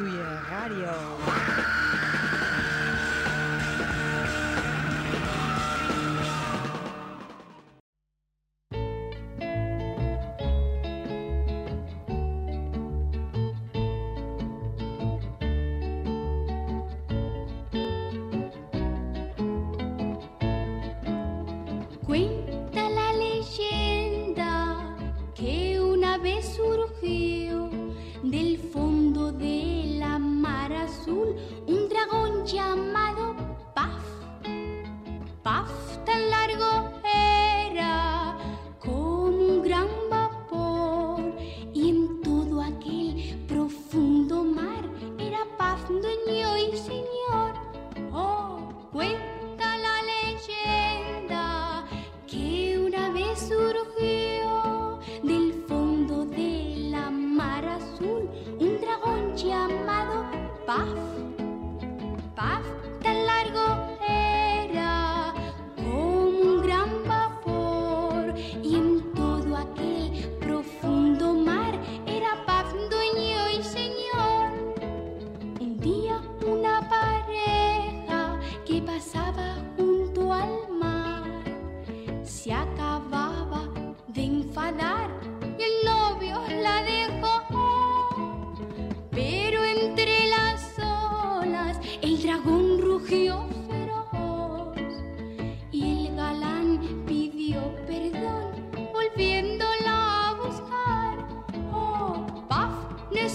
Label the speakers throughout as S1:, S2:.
S1: doe je radio. ne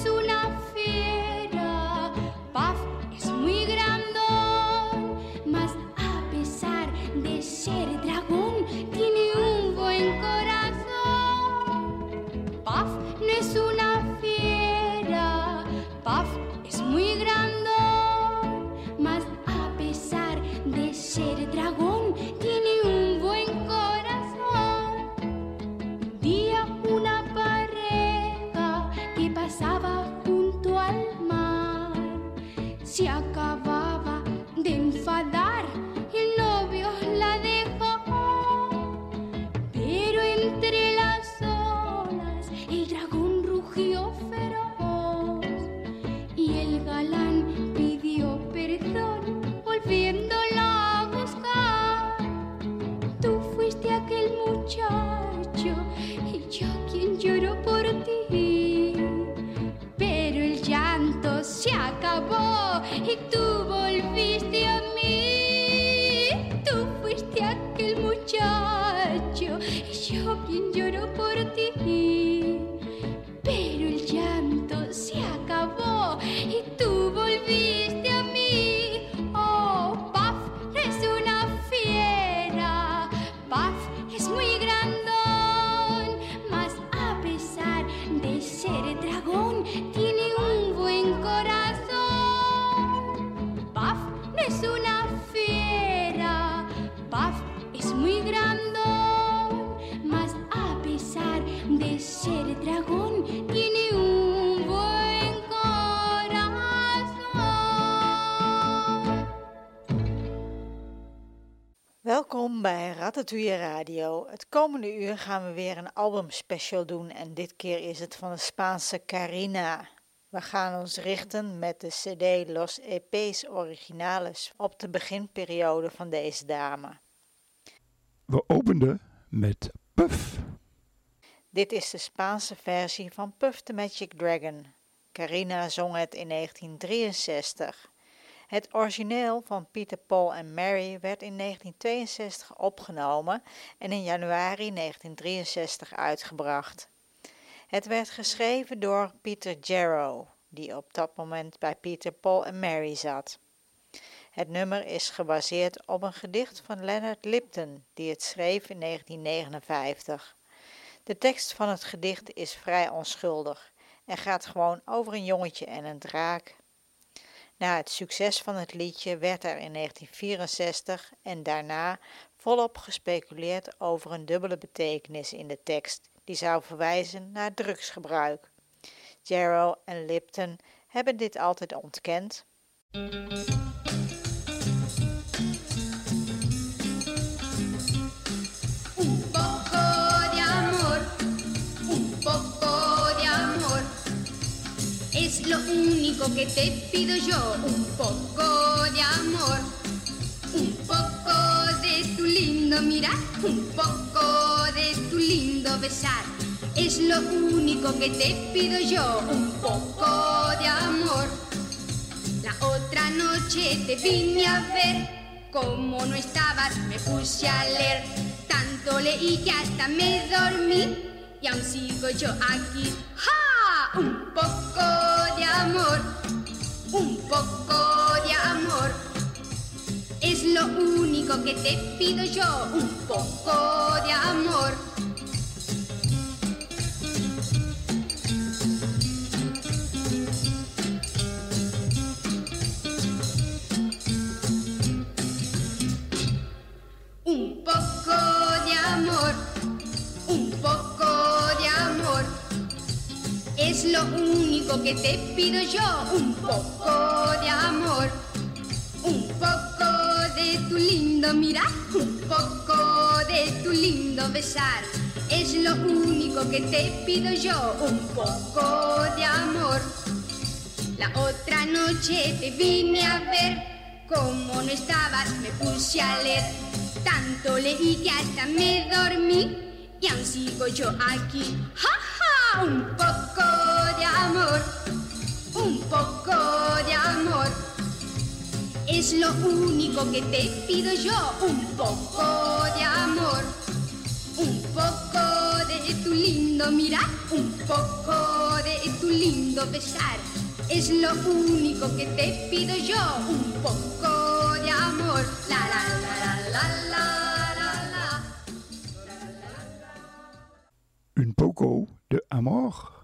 S2: Welkom bij Ratatouille Radio. Het komende uur gaan we weer een albumspecial doen en dit keer is het van de Spaanse Carina. We gaan ons richten met de CD Los EP's Originales op de beginperiode van deze dame.
S3: We openden met Puff.
S2: Dit is de Spaanse versie van Puff the Magic Dragon. Carina zong het in 1963. Het origineel van Peter, Paul en Mary werd in 1962 opgenomen en in januari 1963 uitgebracht. Het werd geschreven door Peter Jarrow, die op dat moment bij Peter, Paul en Mary zat. Het nummer is gebaseerd op een gedicht van Leonard Lipton, die het schreef in 1959. De tekst van het gedicht is vrij onschuldig en gaat gewoon over een jongetje en een draak. Na het succes van het liedje werd er in 1964 en daarna volop gespeculeerd over een dubbele betekenis in de tekst, die zou verwijzen naar drugsgebruik. Jarrow en Lipton hebben dit altijd ontkend.
S1: Único que te pido yo, un poco de amor, un poco de tu lindo mirar, un poco de tu lindo besar. Es lo único que te pido yo, un poco de amor. La otra noche te vine a ver, como no estabas me puse a leer, tanto leí que hasta me dormí y aún sigo yo aquí. ¡Ja! Un poco un poco de amor. Es lo único que te pido yo, un poco de amor. Lo único que te pido yo, un poco de amor. Un poco de tu lindo mirar, un poco de tu lindo besar. Es lo único que te pido yo, un poco de amor. La otra noche te vine a ver, como no estabas me puse a leer, tanto leí que hasta me dormí y aún sigo yo aquí. ¡Ja, ja! Un poco de amor, un poco de amor. Es lo único que te pido yo, un poco de amor. Un poco de tu lindo mirar, un poco de tu lindo besar. Es lo único que te pido yo, un poco de amor. La la la la la la.
S3: Un poco de amor.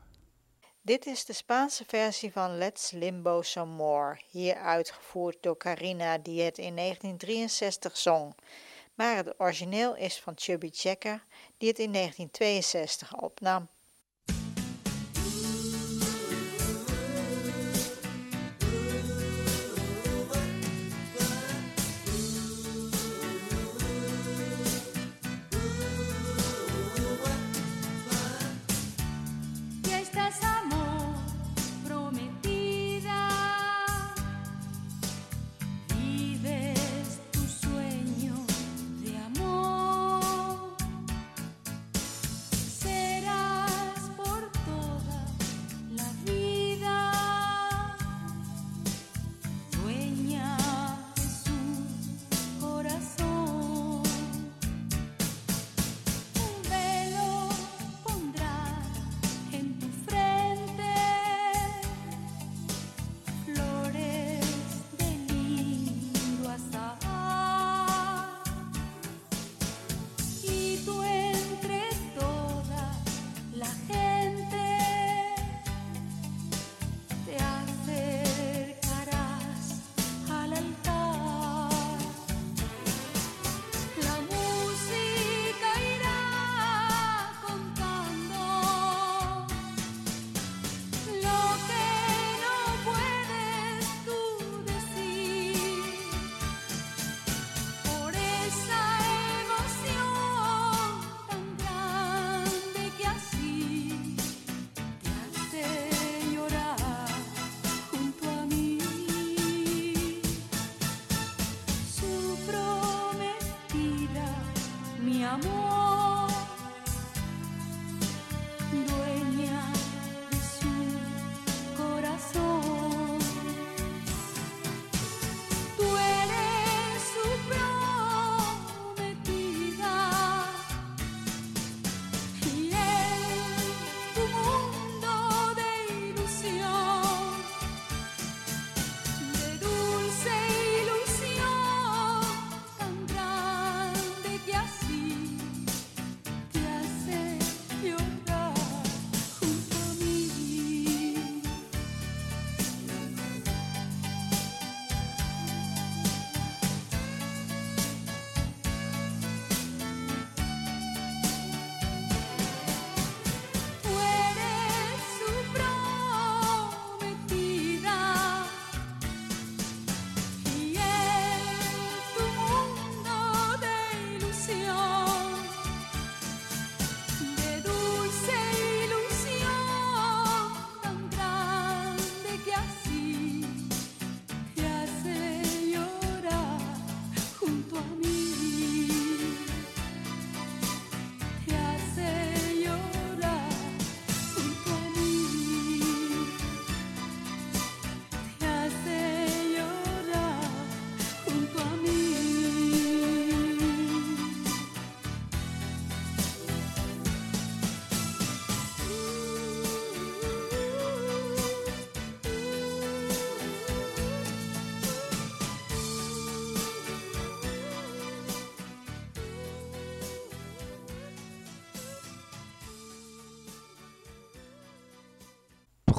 S2: Dit is de Spaanse versie van Let's Limbo Some More, hier uitgevoerd door Carina die het in 1963 zong. Maar het origineel is van Chubby Checker die het in 1962 opnam.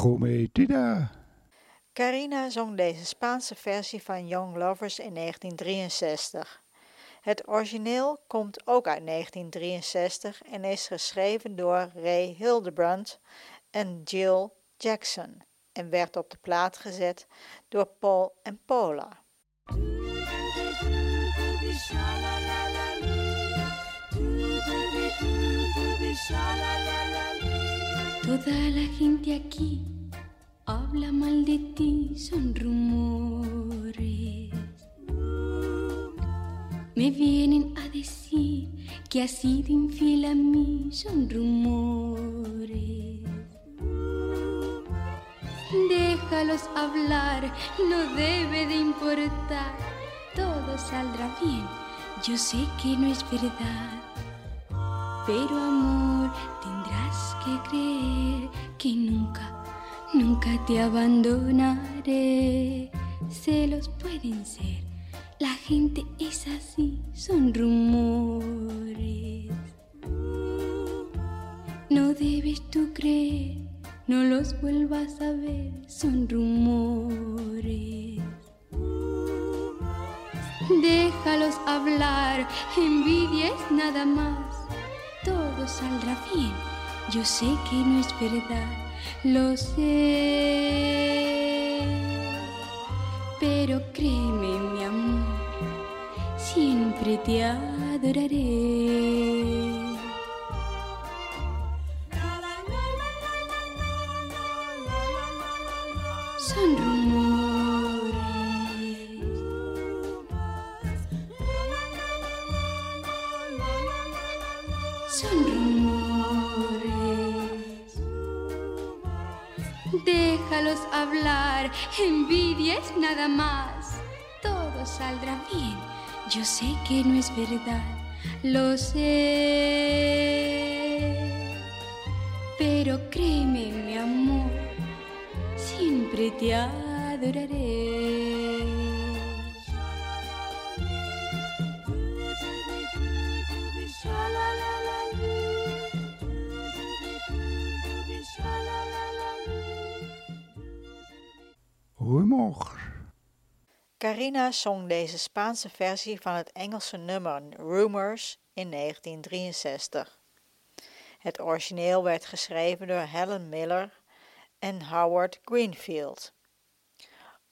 S1: Prometida.
S2: Carina zong deze Spaanse versie van Young Lovers in 1963. Het origineel komt ook uit 1963 en is geschreven door Ray Hildebrand en Jill Jackson en werd op de plaat gezet door Paul en Paula.
S1: Toda la gente aquí habla mal de ti, son rumores. Me vienen a decir que has sido infiel a mí, son rumores. Déjalos hablar, no debe de importar, todo saldrá bien, yo sé que no es verdad. Pero amor, tendrás que creer que nunca, nunca te abandonaré. Celos pueden ser, la gente es así, son rumores. No debes tú creer, no los vuelvas a ver, son rumores. Déjalos hablar, envidia es nada más todo saldrá bien. Yo sé que no es verdad, lo sé. Pero créeme, mi amor, siempre te adoraré. Yo sé que no es verdad, lo sé. Pero créeme, mi amor, siempre te adoraré.
S2: Carina zong deze Spaanse versie van het Engelse nummer Rumors in 1963. Het origineel werd geschreven door Helen Miller en Howard Greenfield.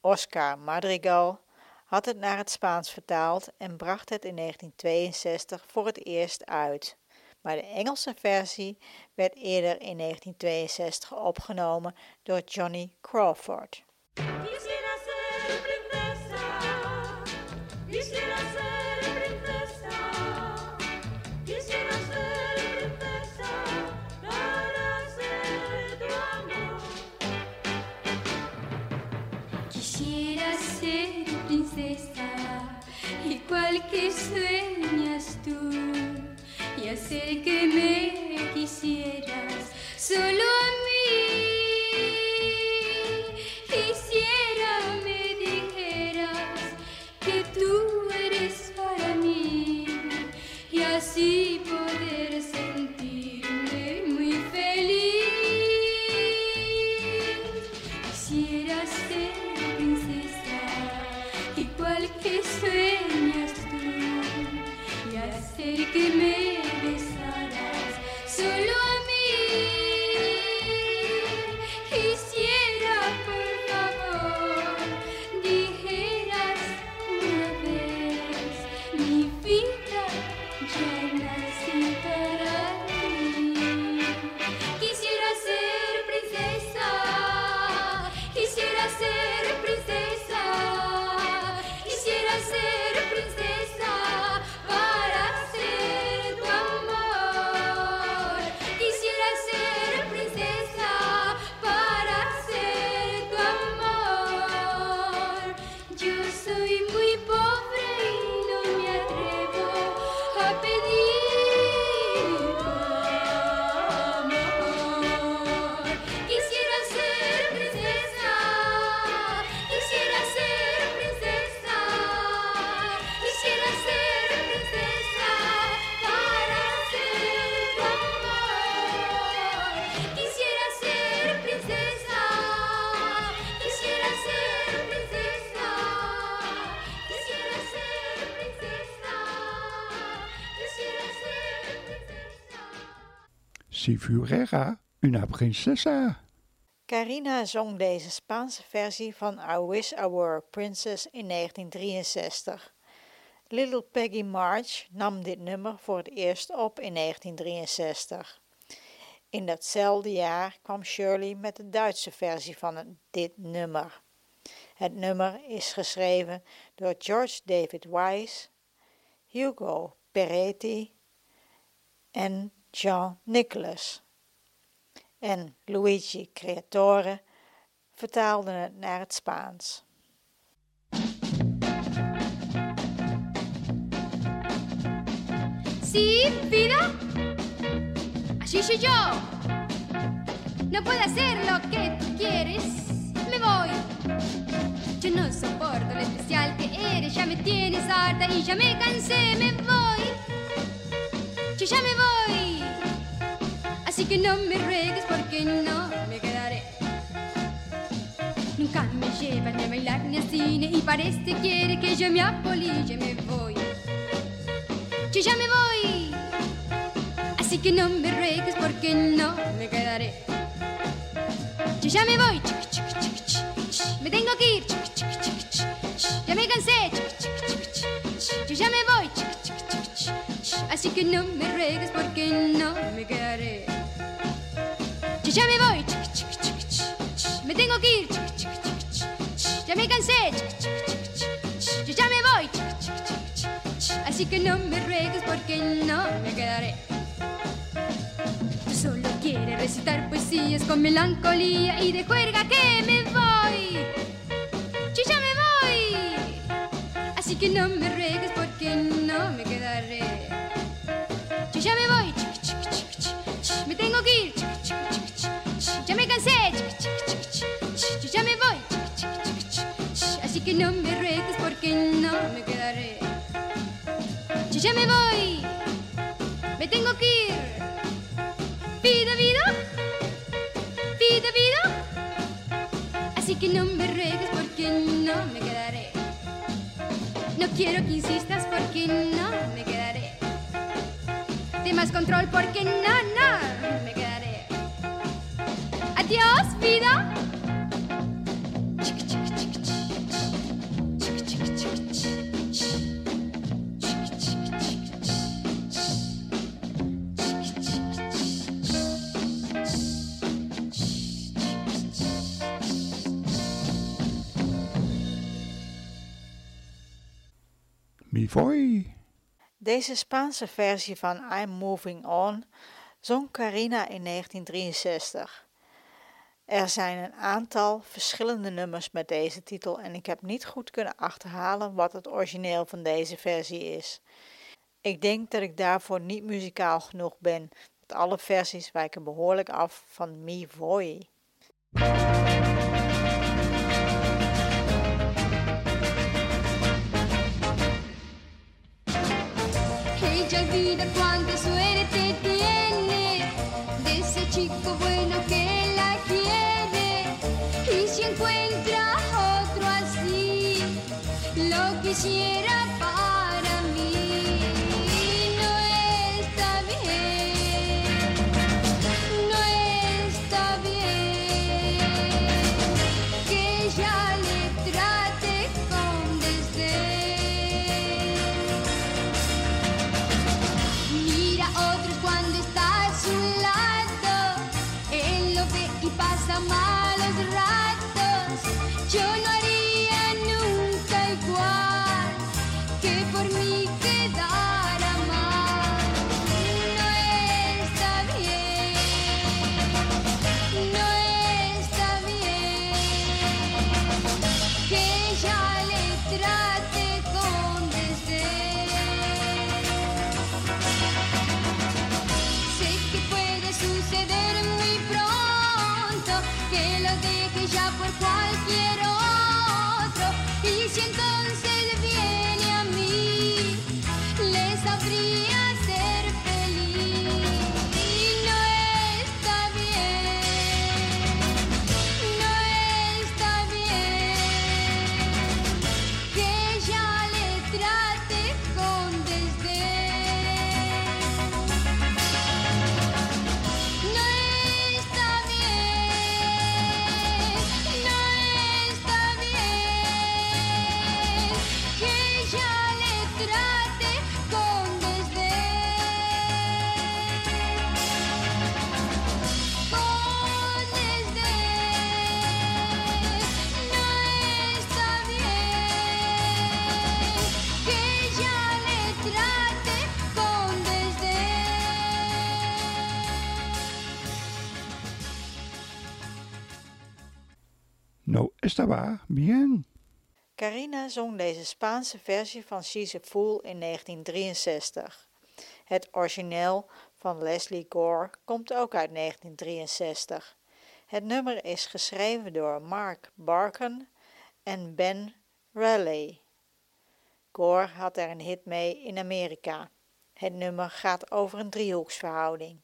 S2: Oscar Madrigal had het naar het Spaans vertaald en bracht het in 1962 voor het eerst uit. Maar de Engelse versie werd eerder in 1962 opgenomen door Johnny Crawford.
S4: Quisiera ser princesa,
S1: igual que sueñas tú, y hacer que me quisieras solo
S3: Si fuera una princesa.
S2: Carina zong deze Spaanse versie van I Wish I Were a Princess in 1963. Little Peggy March nam dit nummer voor het eerst op in 1963. In datzelfde jaar kwam Shirley met de Duitse versie van dit nummer. Het nummer is geschreven door George David Wise, Hugo Peretti en Jean Nicholas. En Luigi Creatore vertaalde het naar het Spaans.
S1: ¿Sí, vida? Allí soy yo. No puedo hacer lo que tú quieres. Me voy. Yo no soporto lo especial que eres. Ya me tienes harta y ya me cansé. Me voy. Yo ya me voy. Así que no me ruegues porque no me quedaré. Nunca me llevan ni a bailar ni al cine y parece quiere que yo me apolille. Me voy. Yo ya me voy. Así que no me ruegues porque no me quedaré. Yo ya me voy. Me tengo que ir. Ya me cansé. Yo ya me voy. Así que no me ruegues porque no me quedaré. Ya me voy. Me tengo que ir. Ya me cansé. ya me voy. Así que no me ruegues porque no me quedaré. Solo quieres recitar poesías con melancolía y de juerga que me voy. Ya me voy. Me tengo que ir. Vida, vida. Vida, vida. Así que no me ruegues porque no me quedaré. No quiero que insistas porque no me quedaré. De más control porque no,
S2: Deze Spaanse versie van I'm Moving On zong Carina in 1963. Er zijn een aantal verschillende nummers met deze titel en ik heb niet goed kunnen achterhalen wat het origineel van deze versie is. Ik denk dat ik daarvoor niet muzikaal genoeg ben, alle versies wijken behoorlijk af van Mi Voy.
S1: Ella olvida cuánta suerte tiene de ese chico bueno que la quiere. Y si encuentra otro así, lo quisiera
S3: estaba bien.
S2: Carina zong deze Spaanse versie van She's a Fool in 1963. Het origineel van Leslie Gore komt ook uit 1963. Het nummer is geschreven door Mark Barkan en Ben Raleigh. Gore had er een hit mee in Amerika. Het nummer gaat over een driehoeksverhouding.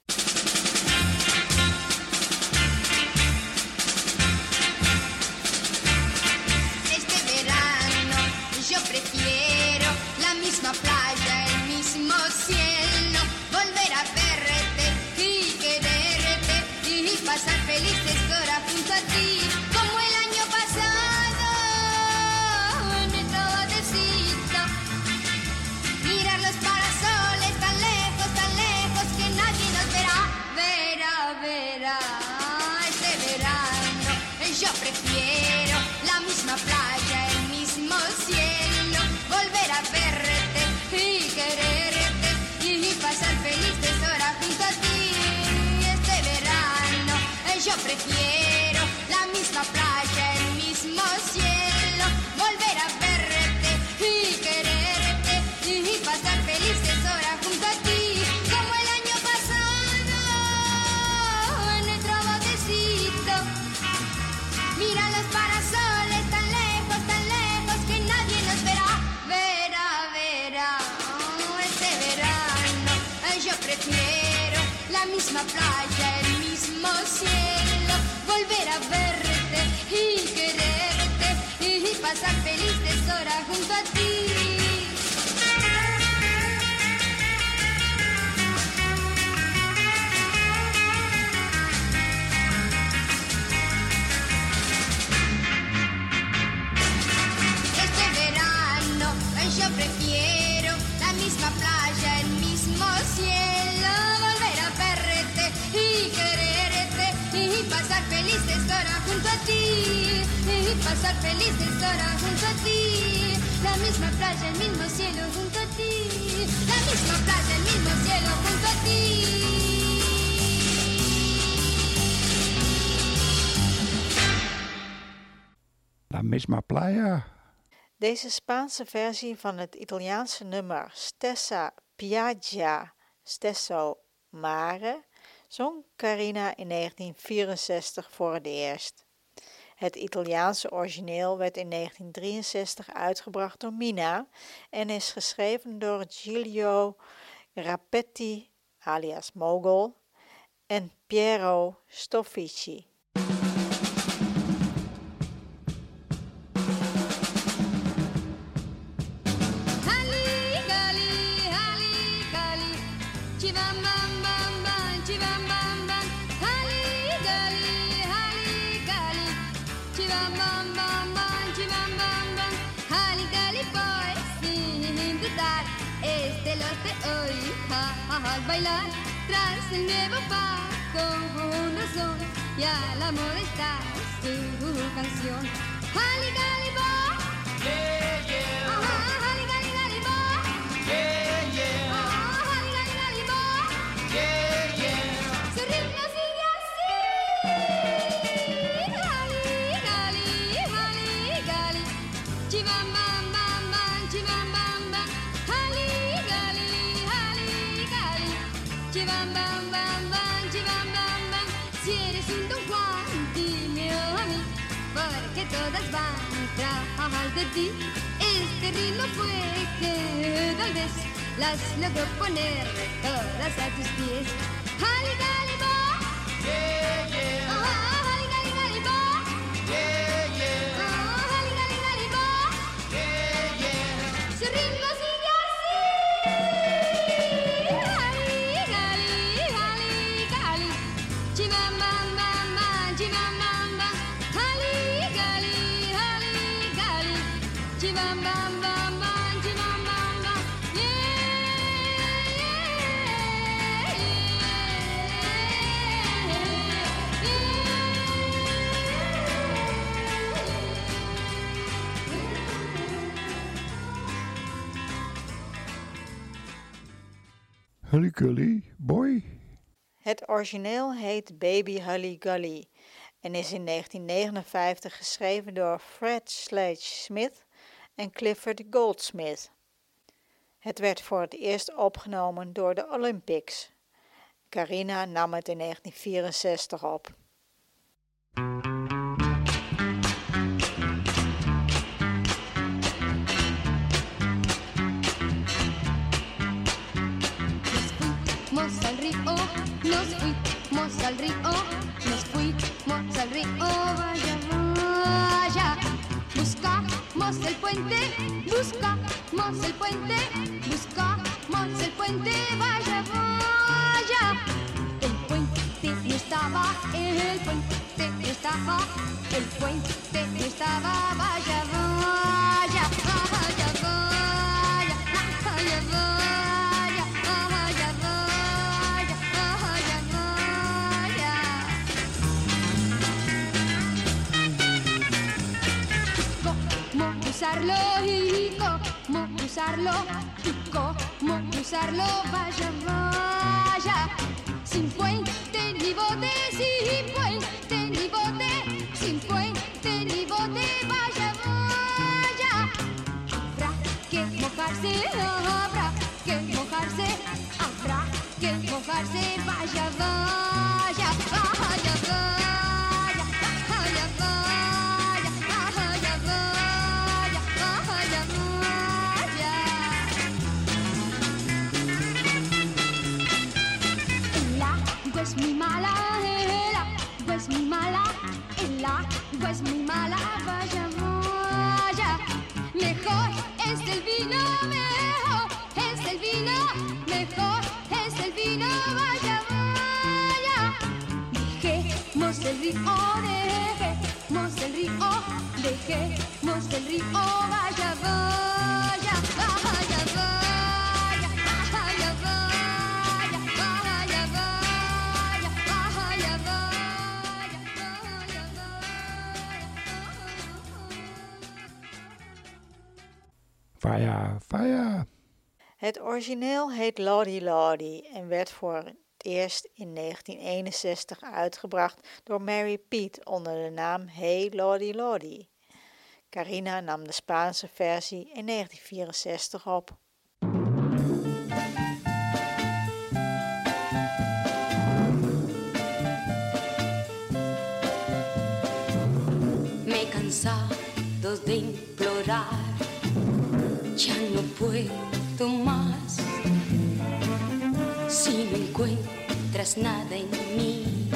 S1: Misma playa, el mismo cielo, volver a verte y quererte y pasar felices horas junto a ti. Y pasar felices horas junto a ti. La misma playa, el mismo cielo junto a ti, la misma playa, el mismo cielo junto a ti. La misma playa.
S2: Deze Spaanse versie van het Italiaanse nummer Stessa Piaggia Stesso Mare zong Carina in 1964 voor het eerst. Het Italiaanse origineel werd in 1963 uitgebracht door Mina en is geschreven door Giulio Rapetti alias Mogol en Piero Stoffici.
S1: Al bailar tras el nuevo paso con razón y a la moda está su canción. Halli, Este ritmo fue que tal vez las logró poner todas a tus pies.
S3: Hully Boy.
S2: Het origineel heet Baby Hully Gully en is in 1959 geschreven door Fred Sledge Smith en Clifford Goldsmith. Het werd voor het eerst opgenomen door de Olympics. Carina nam het in 1964 op.
S1: nos fuimos al río, nos fuimos al río, vaya, vaya. Buscamos el puente, buscamos el puente, buscamos el puente, vaya, vaya. El puente no estaba, el puente no estaba, el puente no estaba, vaya, vaya, usarlo y cómo usarlo y cómo usarlo, vaya, vaya, 50. Es muy mala, vaya, vaya. Mejor es el vino, mejor es el vino, mejor es el vino, vaya, vaya. Dejemos el río, dejemos el río, dejemos el río, vaya, vaya, vaya, vaya,
S2: Het origineel heet Lordy Lordy en werd voor het eerst in 1961 uitgebracht door Mary Pete onder de naam Hey Lordy Lordy. Carina nam de Spaanse versie in 1964 op.
S5: puedo más. Si no encuentras nada en mí,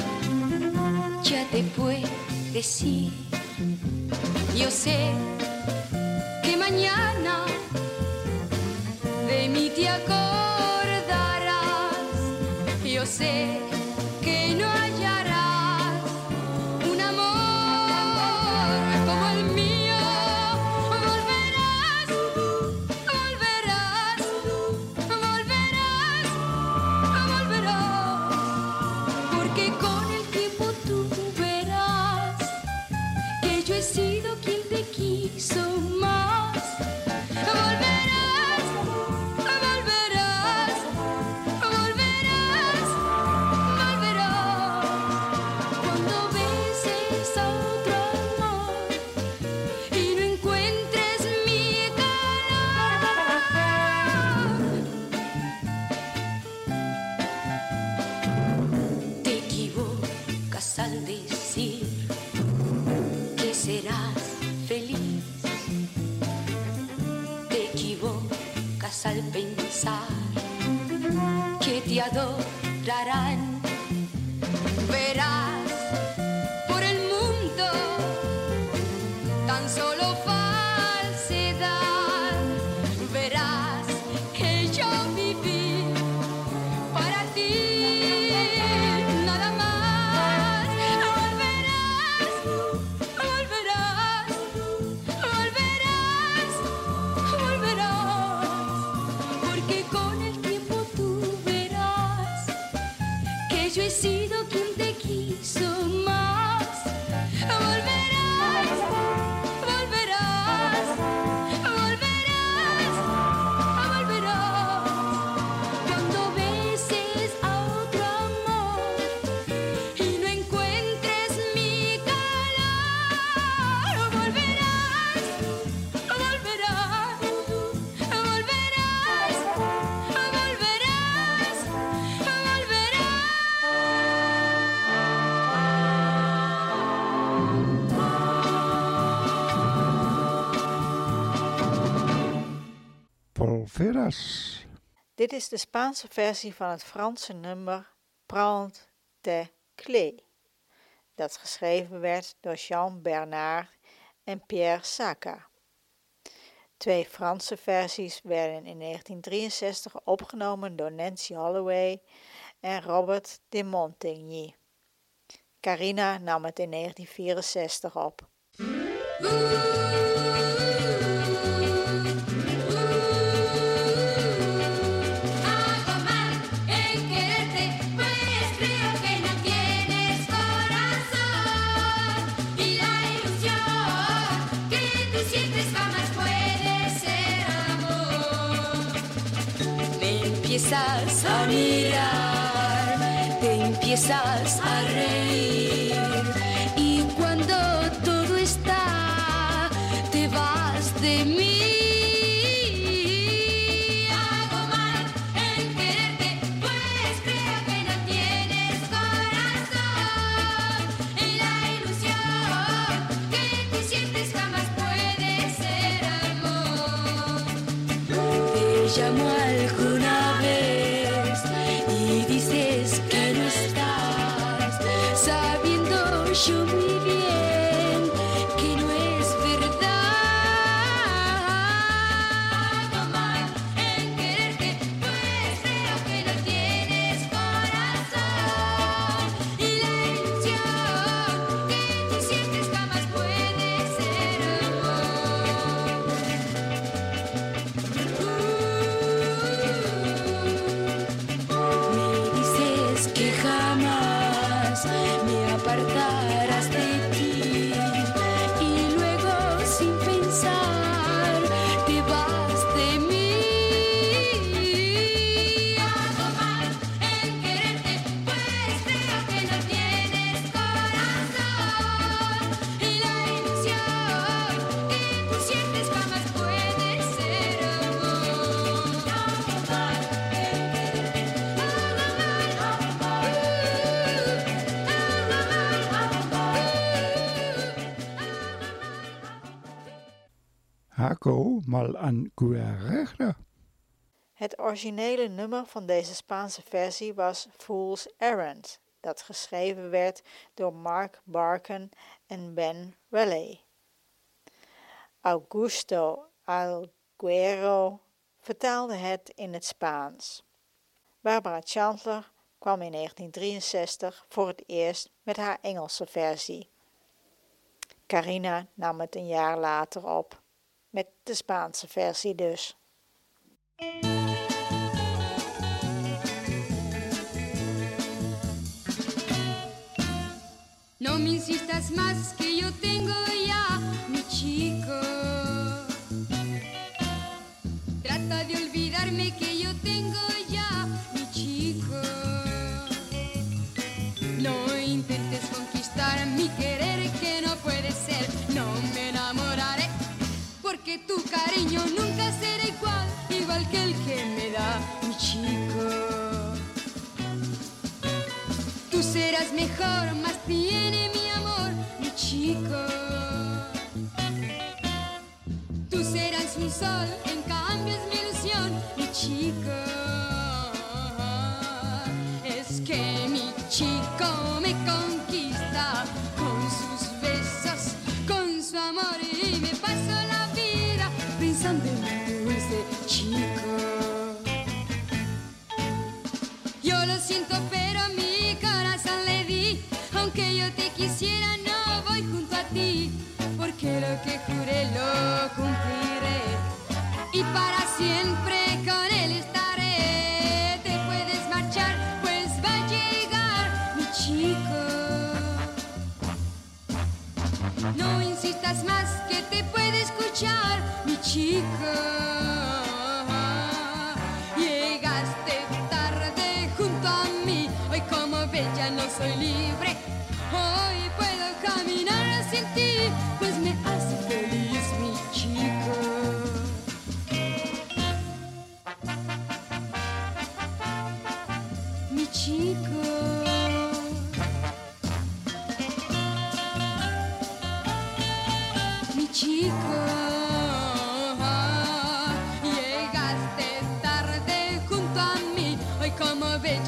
S5: ya te puedes ir. Yo sé que mañana de mí te acordarás. Yo sé
S2: Dit is de Spaanse versie van het Franse nummer Prant de clé, dat geschreven werd door Jean Bernard en Pierre Sacca. Twee Franse versies werden in 1963 opgenomen door Nancy Holloway en Robert de Montigny. Carina nam het in 1964 op.
S1: empiezas a mirar, te empiezas a reír.
S3: Aan
S2: Het originele nummer van deze Spaanse versie was Fool's Errand, dat geschreven werd door Mark Barken en Ben Raleigh. Augusto Alguero vertaalde het in het Spaans. Barbara Chandler kwam in 1963 voor het eerst met haar Engelse versie. Carina nam het een jaar later op met de Spaanse versie dus.
S1: No me insistas más que yo tengo ya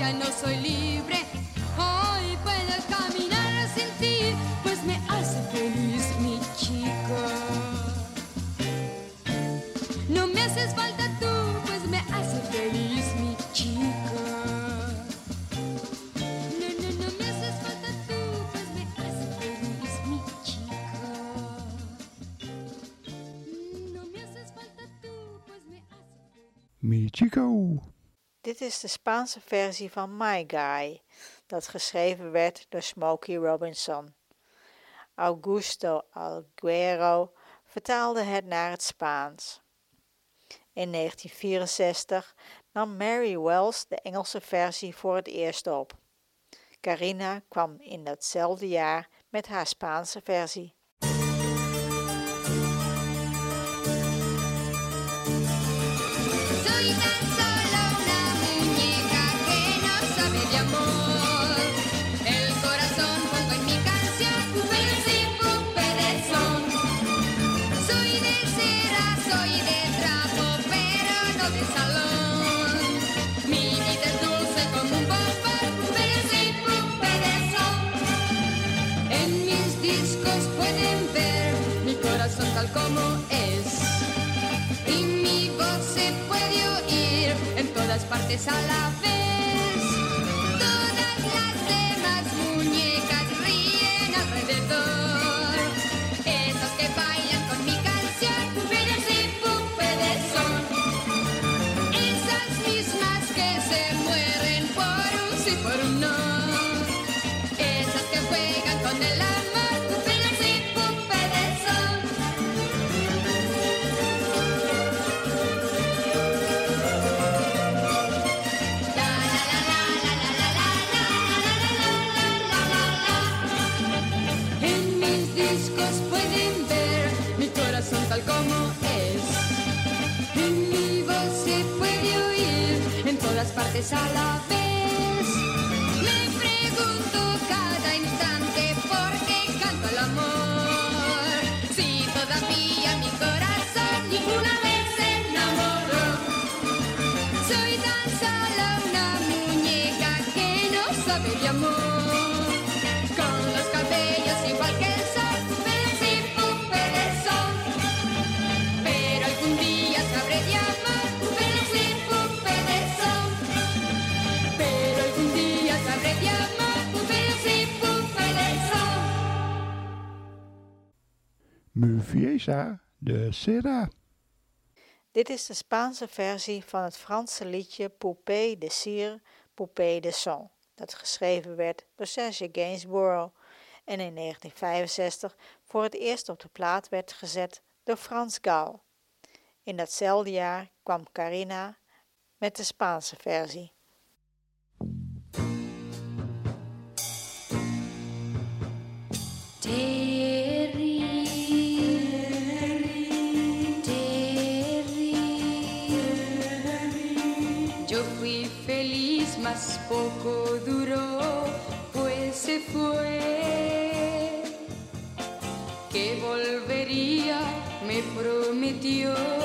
S1: ya no soy libre.
S2: Dit is de Spaanse versie van My Guy, dat geschreven werd door Smokey Robinson. Augusto Alguero vertaalde het naar het Spaans. In 1964 nam Mary Wells de Engelse versie voor het eerst op. Carina kwam in datzelfde jaar met haar Spaanse versie.
S1: Y mi voz se puede oír en todas partes a la vez. Todas las demás muñecas ríen alrededor. Esas que bailan con mi canción, pero sin de son. Esas mismas que se mueren por un sí, por un no. Partes a la vez. Mi
S3: Fiesa de Cera.
S2: Dit is de Spaanse versie van het Franse liedje Poupée de cire, Poupée de son, dat geschreven werd door Serge Gainsborough en in 1965 voor het eerst op de plaat werd gezet door Frans Gal. In datzelfde jaar kwam Carina met de Spaanse versie.
S1: Yo me prometió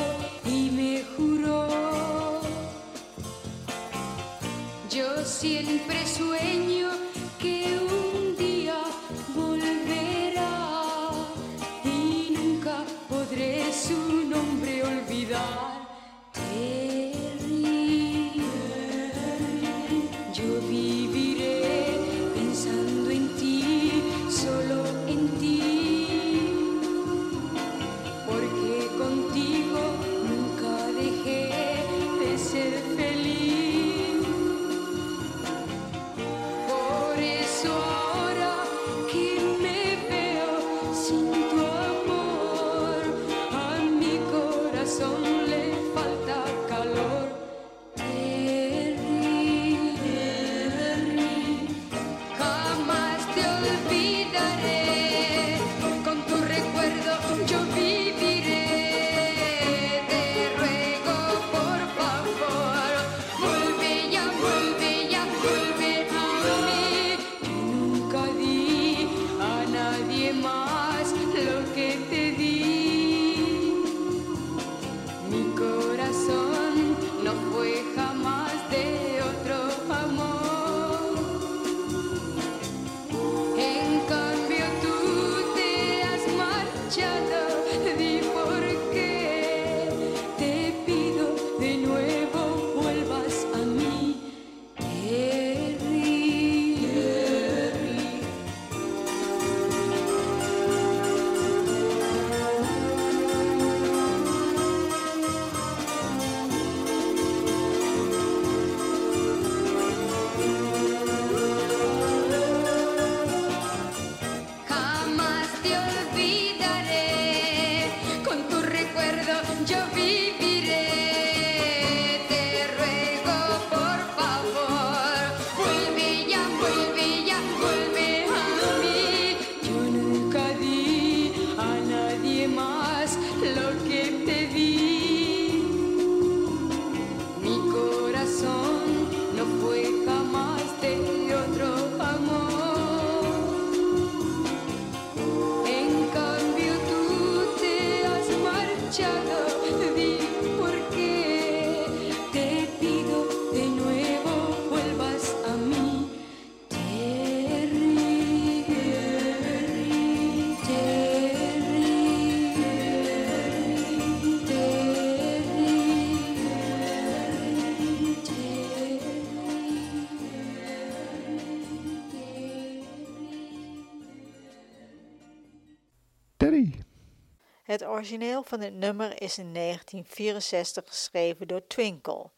S2: Het origineel van het nummer is in 1964 geschreven door Twinkle.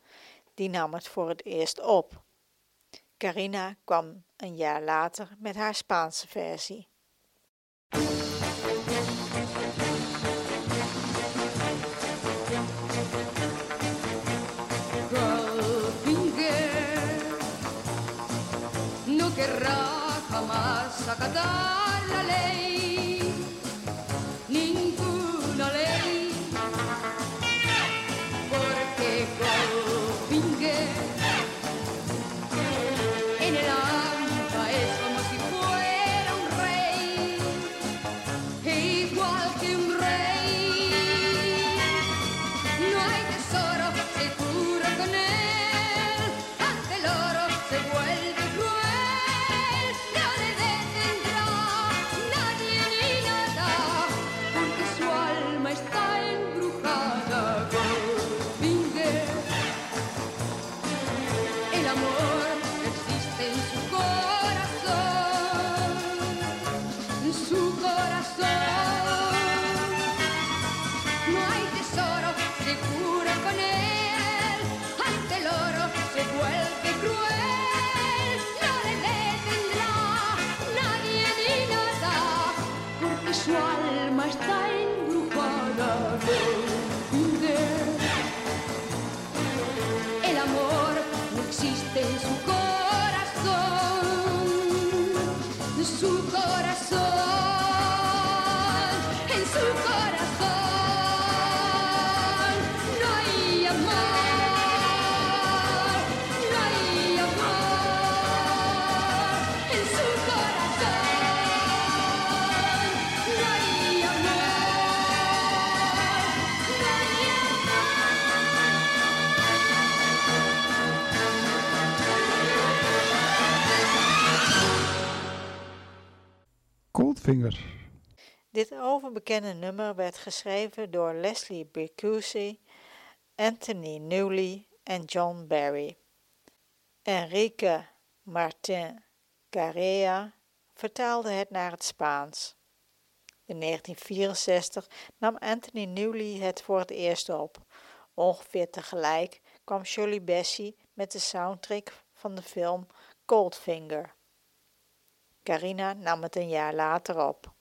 S2: Die nam het voor het eerst op. Carina kwam een jaar later met haar Spaanse versie.
S1: No querrá jamás acatar la ley. su corazón, en su corazón.
S2: Dit overbekende nummer werd geschreven door Leslie Bricusse, Anthony Newley en John Barry. Enrique Martin Carrea vertaalde het naar het Spaans. In 1964 nam Anthony Newley het voor het eerst op. Ongeveer tegelijk kwam Shirley Bassey met de soundtrack van de film Goldfinger. Carina nam het een jaar later op.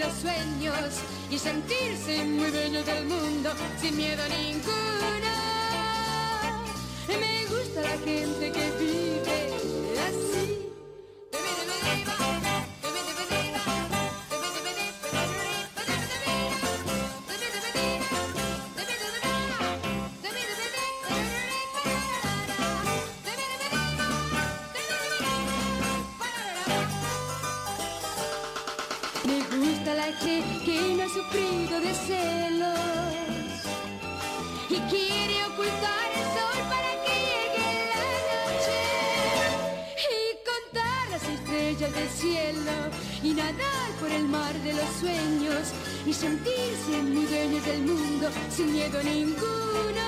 S1: los sueños y sentirse muy dueño del mundo sin miedo ninguno. Me gusta la gente que vive sin miedo ninguno.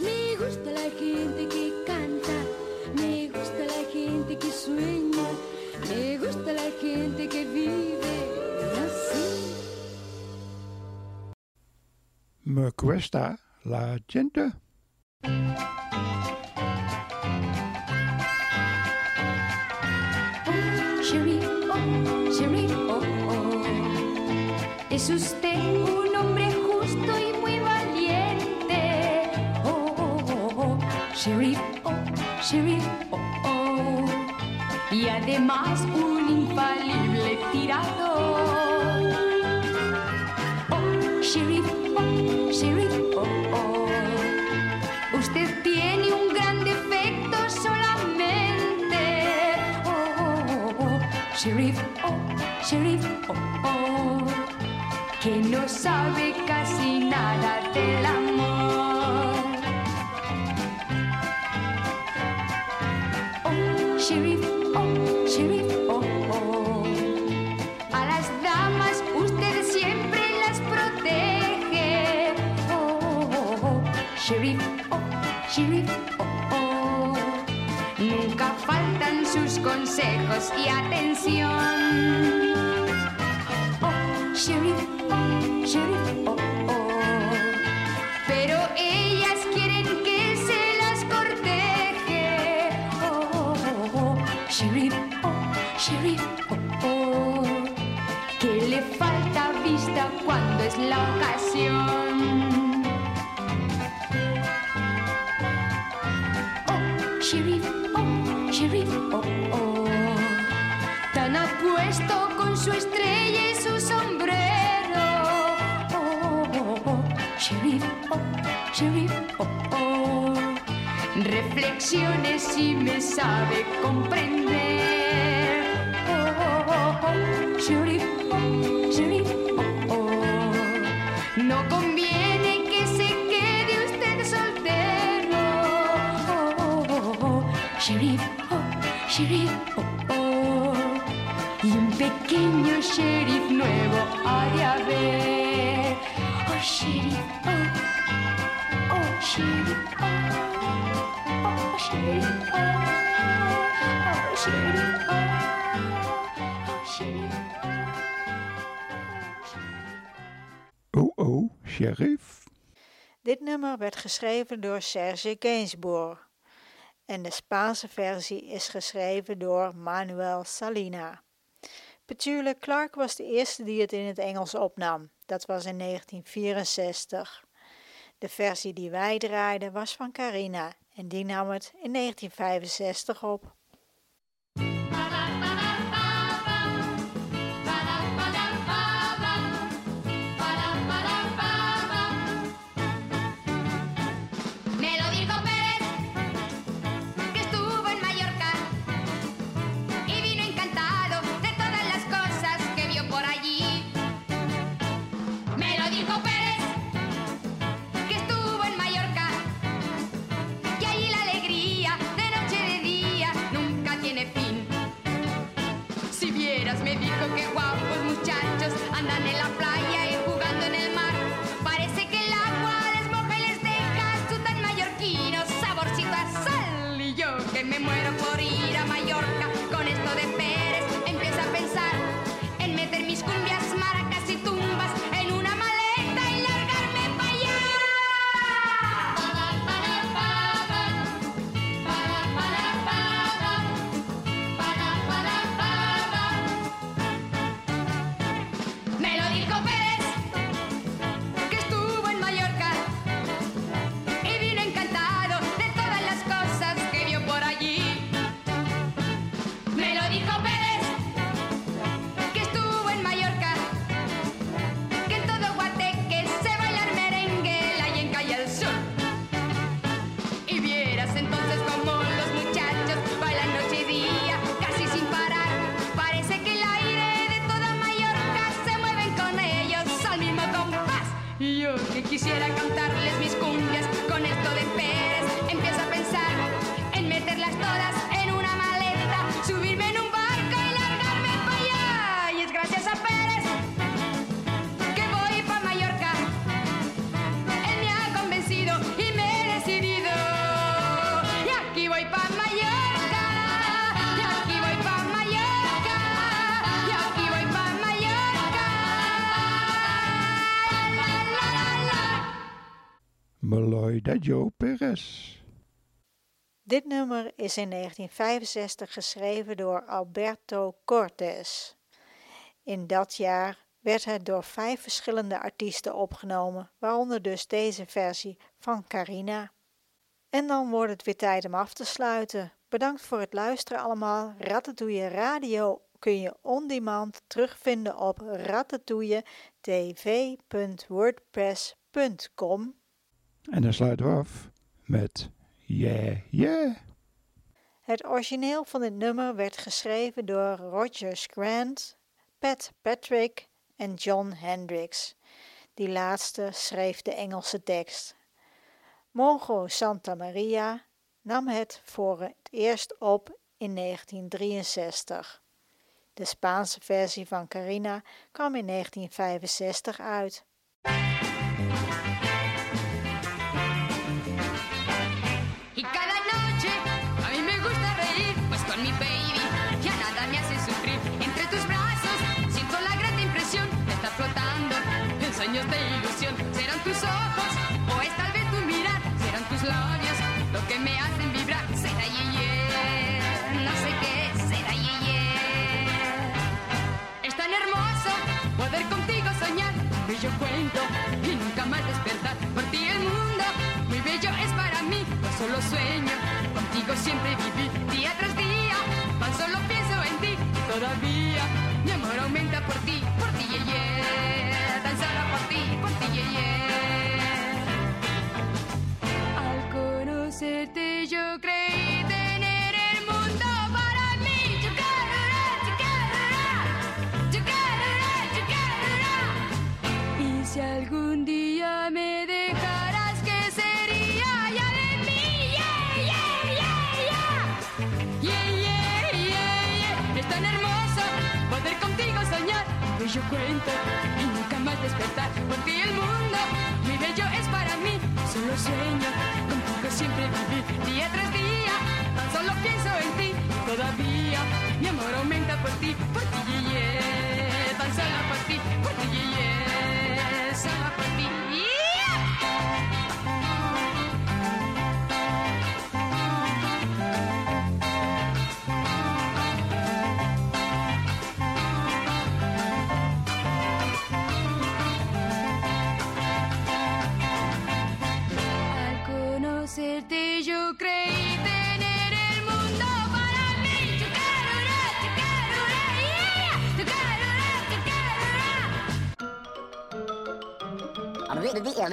S1: Me gusta la gente que canta, me gusta la gente que sueña, me gusta la gente que vive así.
S3: Me cuesta la gente.
S1: Oh, oh, oh, oh, oh. Sheriff, oh, oh. Y además un infalible tirador. Oh, Sheriff, oh, Sheriff, oh, oh. Usted tiene un gran defecto solamente. Oh, oh, oh, oh. Sheriff, oh, Sheriff, oh, oh. Que no sabe casi nada del amor. Sheriff, oh, oh. Nunca faltan sus consejos y atención. Oh, Sheriff, oh, Sheriff, oh, oh. Pero ellas quieren que se las corteje. Oh, oh, oh, oh. Sheriff, oh, Sheriff, oh, oh. Que le falta vista cuando es la ocasión. Reflexione si me sabe comprender. Oh, oh, oh, oh, oh. No conviene que se quede usted soltero. Sheriff, Sheriff, oh, oh. Y un pequeño sheriff nuevo ha de haber. Oh, sheriff, oh, oh, sheriff, oh, oh, sheriff.
S2: Dit nummer werd geschreven door Serge Gainsbourg en de Spaanse versie is geschreven door Manuel Salina. Petula Clark was de eerste die het in het Engels opnam. Dat was in 1964. De versie die wij draaiden was van Carina en die nam het in 1965 op.
S1: Dit nummer is in 1965 geschreven door Alberto Cortés. In dat jaar werd het door vijf verschillende artiesten opgenomen, waaronder dus deze versie van Carina. En dan wordt het weer tijd om af te sluiten. Bedankt voor het luisteren allemaal. Ratatouille Radio kun je on demand terugvinden op ratatouilletv.wordpress.com.
S3: En dan sluiten we af met Yeah, yeah.
S1: Het origineel van dit nummer werd geschreven door Roger Scrant, Pat Patrick en John Hendricks. Die laatste schreef de Engelse tekst. Mongo Santa Maria nam het voor het eerst op in 1963. De Spaanse versie van Carina kwam in 1965 uit.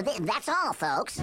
S6: Th
S7: that's all, folks.